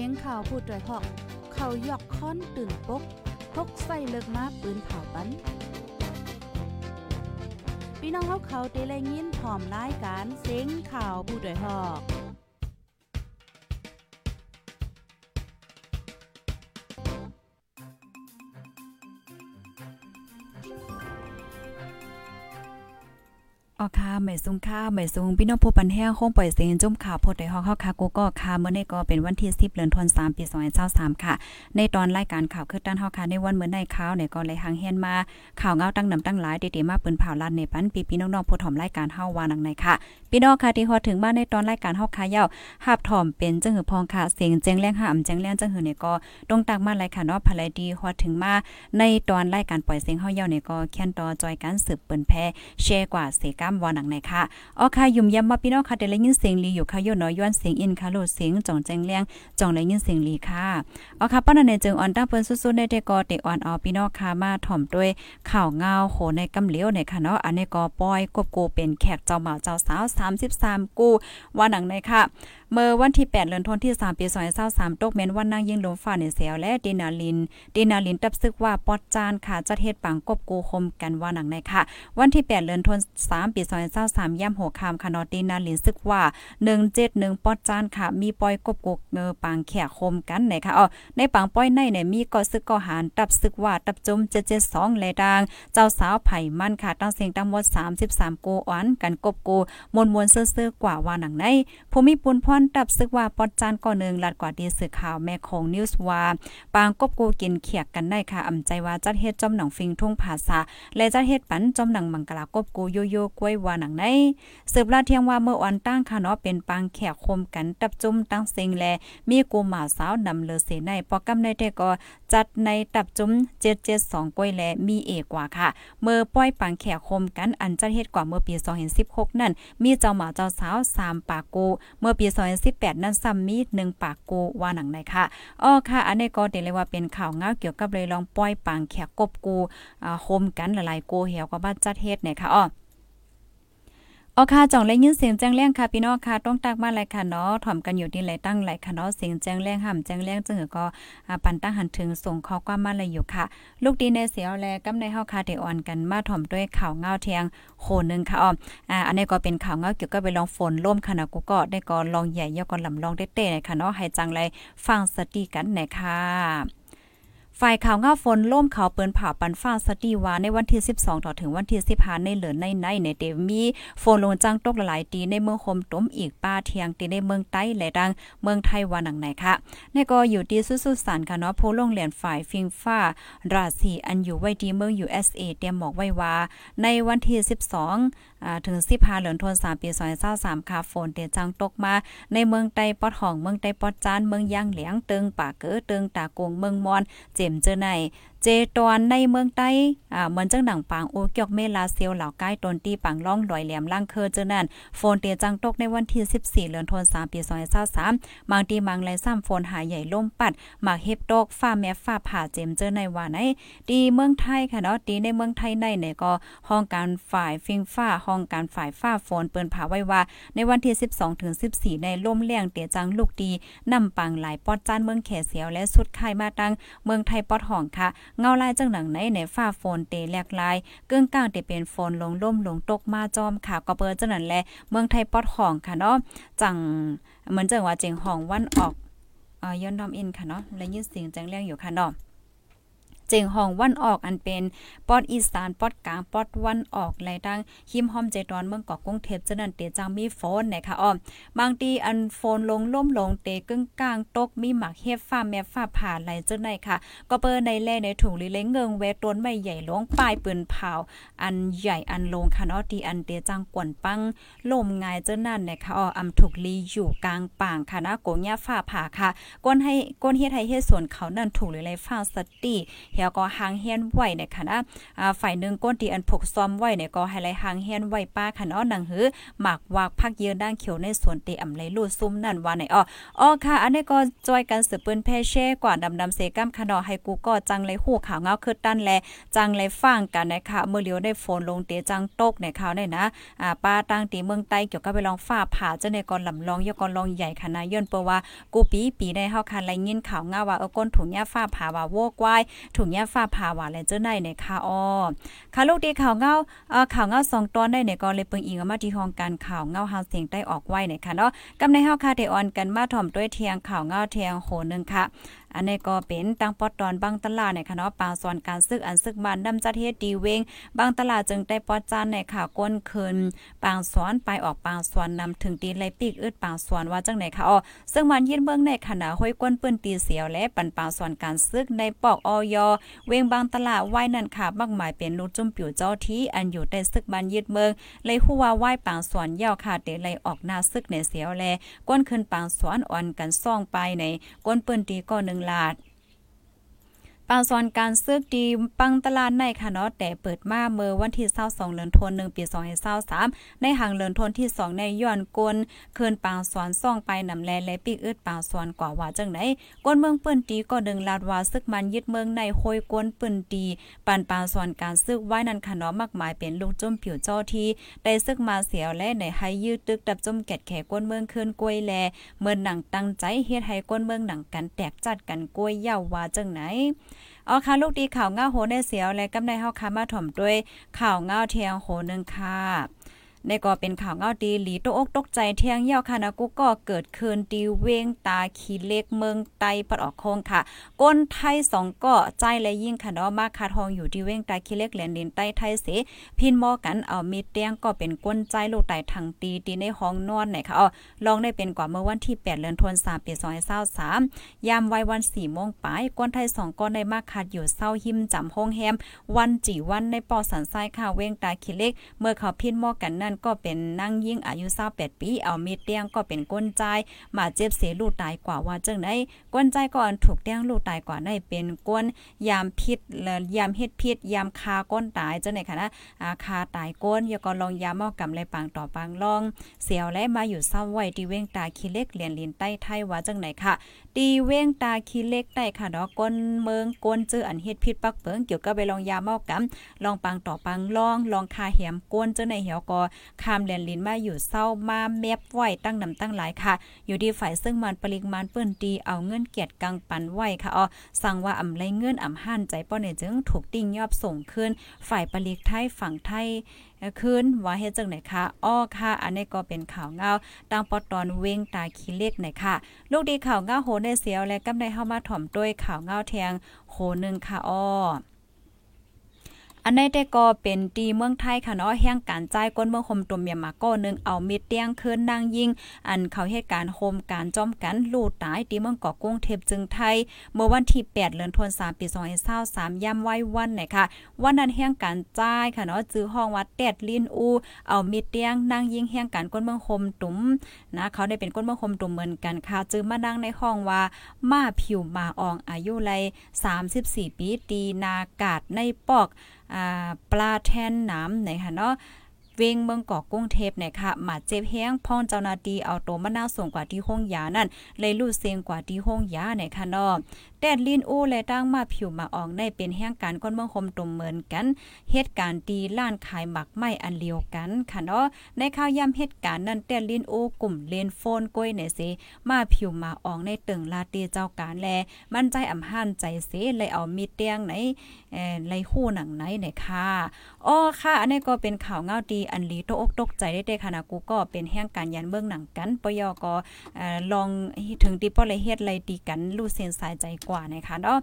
สียงข่าวพูดด้วยหอก เขายอกค้อนตื่นปกพกใส่เลิกมาปืนเผาปันพี่น้องเขาเขาเตะแลยินหอมรายการเสียงข่าวผู้ด้วยหอก ไม่สูงค่าไม่สูงพี่น้องผู้ปันแห้งคงปล่อยเสียงจุ่มข่าวพดได้อกเฮาค่ะกูก็ค่ะเมื่อนี้ก็เป็นวันที่10เดือนธันวาคมปี2023ค่ะ ในตอนรายการข่าวคือด้านเฮาค่ะในวันเมื่อในข่าวเนี่ยก็เลยหางเฮียนมาข่าวเงาตั้งนำตั้งหลายเดๆมาปืนเผาลันในปันปีพี่น้องๆผู้ถ่อมรายการเฮาวานังในค่ะ พี่น้องค่ะที่ฮอดถึงมานในตอนรายการเฮาค่ะยาวหาบถ่อมเป็นจังหือพองค่ะเสียงแจ้งแรงหามแจ้งแรงจังหือเนี่ยก็ตรงตักมาหลายค่ะเนาะภายดีฮอดถึงมาในตอนรายการปล่อยเสียงเฮายาวเนี่ยก็แค่นต่อจอยการสืบเปิ้นแพ้แชร์กว่าเสกามวานังในค่ะอ๋อค่ะยุ่มยำมาพี่น้องค่ะได้ยินเสียงลีอยู่ค่ะย่น้อยย้อนเสียงอินค่ะโลดเสียงจ่องแจ้งเลี้ยงจ่องได้ยินเสียงลีค่ะอ๋อค่ะป้านันในจึงออนตั้งเปิ้นสู้ๆในแต่ก็เตอ่อนเอพี่น้องค่ะมาถ่อมด้วยข่าวเงาโหในกำเหลียวในค่ะเนาะอันนี้ก็ปอยกบกูเป็นแขกเจ้าหมาเจ้าสาว 33 กูว่าหนังในค่ะเมื่อวันที่ 8 เดือนธันวาคมปี2023ตกแม่นวันนางยิงลมฟ้าในเสียวและดินาลิน ดินาลินตับซึกว่าปอดจานค่ะจะเฮ็ดปังกบกูคมกันว่าหนังในค่ะ วันที่ 8 เดือนธันวาคมปี2023ย่ำหัวคามค่ะนอดินาลินซึกว่า 171ปอดจานค่ะ มีปอยกบกูเงอปังแขกคมกันในค่ะอ๋อในปังป้อยในเนี่ยมีก็ซึกก็หารตับซึกว่าตับจม772แลดังเจ้าสาวไผ่มันค่ะตั้งเสียงตั้งหมด 33โกอันกันกบกูมวลๆซื่อๆกว่าว่าหนังในภูมิปุนพรตับซึกว่าปอดจานก่อนึงลัดกว่าดีสื่อข่าวแม่ของนิวส์ว่าปางกบกูกินเขียกกันได้ค่ะอำใจว่าจัดเฮ็ดจอมหนังฟิงทุ่งภาษาและจัดเฮ็ดปันจอมหนังมังกลากบกูโยโย่กล้วยว่าหนังในสืบลาเที่ยงว่าเมื่อวันตั้งค่ะเนาะเป็นปางแขกคมกันตับจุ่มตั้งเซิงแลมีกูหมาสาวนำเลเสในปอกำในแต่ก็จัดในตับจุ่ม772กล้วยแลมีเอกว่าค่ะ เมื่อป้อยปางแขกคมกันอันจัดเฮ็ดกว่าเมื่อปี2016นั่น มีเจ้าหมาเจ้าสาว3ปากกูเมื่อปี2018นั้นซ้ำมี1ปากกูว่าหนังไหนค่ะอ้อค่ะ อันนี้ก็เดเลยว่าเป็นข่าวเงาเกี่ยวกับเลยลองป้อยปางแขกกบกูอ่าโฮมกันหลายๆกูเหี่ยวกับบ้านจัดเฮ็ดเนี่ยค่ะอ้อ อ๋อค่ะจ่องเลยยินเสียงแจ้งแรงค่ะพี่น้องค่ะต้องตักมาเลยค่ะเนาะถ่อมกันอยู่ที่ไหลตั้งไหลค่ะเนาะเสียงแจ้งแรงห่ำแจ้งแรงจึงก็ปันตั้งหันถึงส่งข้อความมาเลยอยู่ค่ะ ลูกดีในเสียวแลกำในเฮาค่ะเดอ่อนกันมาถ่อมด้วยข่าวเงาเทียงโคนึงค่ะอ๋ออ่าอันนี้ก็เป็นข่าวเงาเกี่ยวกับไปลองฝนล่มค่ะนะกูก็ได้ก็ลองใหญ่ยอก็ลำลองเต้ๆค่ะเนาะให้จังไรฟังสติกันหน่อยค่ะ ฝ่ายข่าวเงาฝนล่มเขาเปิ้นผ่าปันฟ้าสตีวาในวันที่ 12 ต่อถึงวันที่15ในเหลือในในในเดมีฝนลงจังตกหลายตีในเมืองคมต้มอีกป้าเทียงตีในเมืองใต้และดังเมืองไทยว่าหนังไหนค่ะนี่ก็อยู่ที่สุดสันค่ะเนาะโพลงเหรียญฝ่ายฟิงฟ้า ราศีอันอยู่ไว้ที่เมือง USA เตรียมบอกไว้ว่าในวันที่ 12อ่าถึง15เหลือนธันวามปี2023ค่ะฝนเตจังตกมา ในเมืองใต้ปอดห้องเมืองใต้ปอดจานเมืองย่างเหลียงตึงป่าเก๋อตึงตากงเมืองมอนเจมเจอในเจตอนในเมืองใต้อ่าเหมือนจังหนังปางโอเกียกเมลาเซียวเหล่าใกล้ตนตีปังล่องลอยแหลมล่างเคอเจอนั่นฝนเตียจังตกในวันที่14เดือนธันวาคมปี2023บางทีบางไรซ้ำฝนหาใหญ่ล่มปัดหมากเฮ็บตกฟ้าแม่ฟ้าผ่าเจมเจอในว่าไหนดีเมืองไทยค่ะเนาะดีในเมืองไทยในเนี่ยก็ห้องการฝ่ายฟิงฟ้าห้องการฝ่ายฟ้าฝนเปิ้นผาไว้ว่าในวันที่12ถึง14 ในล่มเลี้ยงเตียจังลูกดีนำปังหลายปอดจานเมืองแขเสียวและสุดค่ายมาตั้งเมืองไทยปอดห้องค่ะเงาลายจังหนังในในฝ้าฝนเตแหลกลายเกื้องก้างเตเป็นฝนลงล่มลงตกมาจอมค่ะก็เปิดจังนั้นแลเมืองไทยปอดห้องค่ะเนาะจังเหมือนจังว่าเจิงห้องวันออกอ่าย้อนดอมอินค่ะเนาะและยืดเสียงจังเรียงอยู่ค่ะเนาะ เจงห้องวันออกอันเป็นปอดอีสานปอดกลางปอดวันออกไหลดังหิมหอมใจตอนเมืองเกาะกรุงเทพจะนั่นเตจังมีฝนนะคะอ้อมบางทีอันฝนลงล่มลงเตกึ่งกลางตกมีหมักเฮ็ดฟ้าแม่ฟ้าผ่าไหลจังได๋ค่ะ ก็เปิ้ในแลในถุงลิเลงเงิงแวต้นไม้ใหญ่หลวงปลายปืนเผาอันใหญ่อันลงค่ะเนาะที่อันเตจังกวนปังลมงายจังนั่นนะคะอ้ออำถูกลีอยู่กลางป่างค่ะนะโกญาฟ้าผ่าค่ะก้นให้ก้นเฮ็ดให้เฮ็ดสวนเขานั่นถูกหรือไรฟ้าสติเฮียก็หางเฮียนไว้เนี่ยค่ะนะฝ่ายหนึ่งก้นตีอันผกซ้อมไว้เนี่ยก็ให้ไลท์หางเฮียนไว้ป้าค่ะเนาะหนังหือหมากวากพักเยือด้านเขียวในสวนเตอำไลลูดซุ่มนั่นว่าไหนอ้ออ๋อค่ะ อันนี้ก็จอยกันสืบปืนแพ่แช่กว่าดำดำเซกัมค่ะเนาะให้กูก็จังเลยหูข่าวเงาคือตั้นแลจังเลยฟังกันนะคะเมื่อเลียวได้ฝนลงเตจังตกในข่าวเนี่ยนะอ่าป้าตั้งตีเมืองใต้เกี่ยวกับไปลองฟ้าผ่าเจ้าในกอนลำลองยกก่อนลองใหญ่ค่ะนะย้อนเปว่ากูปีปีได้เฮาคันไรยินข่าวเงาว่าเออก้นถุงยาฟ้าผ่าว่าโวกวายถุงยาฟ้าผ่าว่าและเจ้าในในค่ะอ้อค่ะลูกดีข่าวเงาเอ่อข่าวเงา2ตอนได้ในก็เลยเปิงอิงมาที่ห้องการข่าวเงาหาเสียงใต้ออกไว้ในค่ะเนาะกำในเฮาค่ะเดออนกันมาถ่อมด้วยเทียงข่าวเงาเทียงโหนึงค่ะ อันนี้ก็เป็นตั้งปอดตอนบางตลาดในค่ะเนาะปางสอนการซึกอันซึกบ้านดำจัดเฮ็ดดีเวงบางตลาดจึงได้ปอดจานในค่ะก้นคืนปางสอนไปออกปางสอนนำถึงตีไลปีกอึดปางสอนว่าจังไหนค่ะอ๋อซึ่งมันยินเบิ่งในขณะห้อยก้นปืนตีเสียวและปันปางสอนการซึกในปอกออยเวงบางตลาดไหว้นั่นค่ะมากมายเป็นลูกจุ่มปิวเจ้าที่อันอยู่ใต้ซึกบ้านยึดเมืองเลยฮู้ว่าไหว้ปางสอนยาวค่ะเตเลยออกหน้าซึกในเสียวแลก้นขึ้นปางสอนอ่อนกันซ่องไปในก้นปืนตีก็1ลาด ปางซอนการซึกดีปังตลาดในค่ะเนาะแต่เปิดมาเมื่อวันที่22เดือนธันวาคมปี2023ในหางเดือนธันที่2ในย้อนกลเคินปางสอนซ่องไปนำแลและปีกอึดปางสอนกว่าว่าจังได๋กวนเมืองเปิ้นตีก็ดึงลาดว่าซึกมันยึดเมืองในโหยกวนเปิ้นตีปันปางสอนการซึกไว้นั้นค่ะเนาะมากมายเป็นลูกจุ่มผิวเจ้าที่ได้ซึกมาเสียวและในให้ยืดตึกดับจุ่มแกดแขกวนเมืองคืนกลวยแลเมื่อหนังตั้งใจเฮ็ดให้กวนเมืองหนังกันแตกจัดกันกลวยยาวว่าจังไหน อ๋อค่ะลูกดีข่าวเงาโหในเสียวและกำในเฮาคามาถ่อมด้วยข่าวเงาเทียงโหนึงค่ะ ในก็เป็นข่าวเงาดีหลีตกอกตกใจเที่ยงเยี่ยวค่ะนะกูก็เกิดคืนดีเวงตาขีเล็กเมืองไตปัดออกโคงค่ะ ก้นไทยสองก็ใจและยิ่งค่ะเนาะมาคาทองอยู่ที่เวงตาขีเล็กเหรียญดินใต้ไทยเสพินมอกันเอามีเตียงก็เป็นก้นใจลูกไตทางตีตีในห้องนอนไหนค่ะอ๋อลองได้เป็นกว่าเมื่อวันที่8เดือนธันวาคมปี2023ยามไว้วัน4โมงปลายก้นไทยสองก็ได้มาคาดอยู่เศร้าหิมจำห้องแฮมวันจีวันในปอสันทรายค่ะเวงตาขีเล็ก เมื่อเขาพินมอกันนั่นก็เป็นนั่งยิ่งอายุ28ปีเอามีดเตี้ยงก็เป็นก้นใจมาเจ็บเสียลูกตายกว่าว่าจังได๋ก้นใจก่อนถูกเตี้ยงลูกตายกว่าได้เป็นก้นยามพิษและยามเฮ็ดพิษยามคาก้นตายจังได๋ค่ะนะอาคาตายก้นอย่าก็ลองยามเมากำไรปางต่อปางลอง เสียวและมาอยู่ซ้ำไว้ที่เว้งตาขี้เล็กเหรียญลินใต้ไทยว่าจังไหนค่ะ ตีเว้งตาขี้เล็กได้ค่ะดอกก้นเมืองก้นเจออันเฮ็ดพิษปักเปิงเกี่ยวกับไปลองยาเมากำลองปังต่อปังลองลองคาแหมก้นเจ้าในเหี่ยวก็คามแลนลินมาอยู่เศร้ามาแมบไว้ตั้งนำตั้งหลายค่ะ อยู่ที่ฝ่ายซึ่งมันปริมาณเปิ้นตีเอาเงินเกียรติกังปันไว้ค่ะอ๋อสั่งว่าอำไรเงินอำห่นใจป้อเนี่ยจึงถูกติ้งยอบส่งขึ้น ฝ่ายปริกไทยฝั่งไทยคืนว่าเฮ็ดจังไหนคะอ้อค่ะ อันนี้ก็เป็นข่าวเงาตั้งปอตอนเว้งตาขี้เล็กไหนค่ะ ลูกดีข่าวเงาโหในเสียวและกำได้เข้ามาถ่อมด้วยข่าวเงาแทงโหนึงค่ะอ้อ อันในแต่ก็เป็นตีเมืองไทยค่ะเนาะแห่งการจ่ายก้นเมืองคมตัวเมียมาก็นึงเอามีดเตียงคืนนางยิง อันเขาเหตุการณ์โฮมการจอมกันลูดตายตีเมืองเกาะกุ้งเทพจึงไทย เมื่อวันที่ 8เดือนธันวาคมปี2023ย่ำไว้วันไหนค่ะ วันนั้นแห่งการจ่ายค่ะเนาะจื้อห้องวัดแดดลินอู เอามีดเตียงนางยิงแห่งการก้นเมืองคมตุ้มนะเขาได้เป็นก้นเมืองคมตุ้มเหมือนกันค่ะจื้อมานั่งในห้องว่ามาผิวมาอองอายุไร34 ปีตีนากาดในปอก ปลาแทนน้ำไหนค่ะเนาะ เวงเมืองเกาะกุ้งเทพเนี่ยค่ะมาเจ็บแห้งพ่องเจ้านาตีเอาตัวมะนาวส่งกว่าที่ห้องยานั่นเลยลู่เสียงกว่าที่ห้องยาเนี่ยค่ะเนาะแดดลินอู้และตั้งมาผิวมาออกได้เป็นแห่งการก้นเมืองคมตุ่มเหมือนกันเหตุการณ์ตีล้านขายหมักไม้อันเลียวกันค่ะเนาะในข่าวย่ำเหตุการณ์นั้นแดดลินอู้กลุ่มเลนโฟนก้อยเนี่ยสิมาผิวมาออกในตึงลาตีเจ้าการแลมั่นใจอ่ำหันใจเสเลยเอามีเตียงไหนเอ่อไลหู้หนังไหนเนี่ยค่ะอ๋อค่ะ อันนี้ก็เป็นข่าวเงาดีอันลีตกอกตกใจได้ๆค่ะนะกูก็เป็นแห่งการยันเบื้องหนังกันปยก็ลองถึงที่ป้อเลยเฮ็ดไรตีกันรู้เส้นสายใจกว่านะคะเนาะ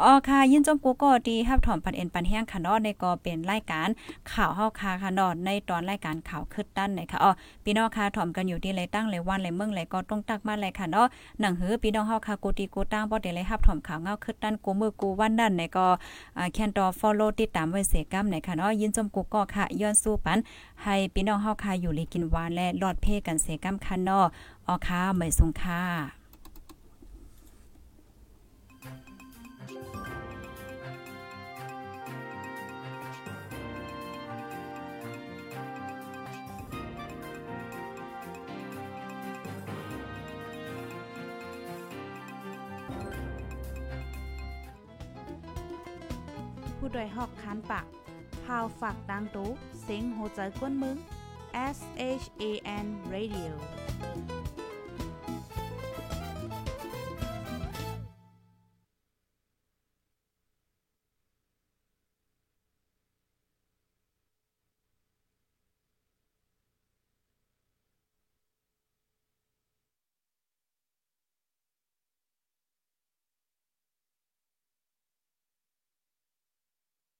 อ๋อค่ะ ยินจมกูก็ดีครับถอมปันเอ็นปันแห้งค่ะเนาะในก็เป็นรายการข่าวเฮาค่ะค่ะเนาะในตอนรายการข่าวคึดด้านนะคะอ๋อพี่น้องค่ะถอมกันอยู่ที่ไรตั้งไรวันไรเมืองไรก็ต้องตักมาเลยค่ะเนาะหนังหือพี่น้องเฮาค่ะกูตีกูตั้งบ่ได้เลยครับถอมข่าวเงาคึดด้านกูมือกูวันนั่นในก็แคนดอ follow ติดตามไว้เสกัมในค่ะเนาะยินจมกูก็ค่ะย้อนสู้ปันให้พี่น้องเฮาค่อยู่ลีกินหวานและรอดเพ่กันเสก้ำคันเนออค่ะหม่สงค่าผู้โดยหอกคานปาก พาวฝากดังตู้เซ็งโหใจกวนมึง S H A N Radio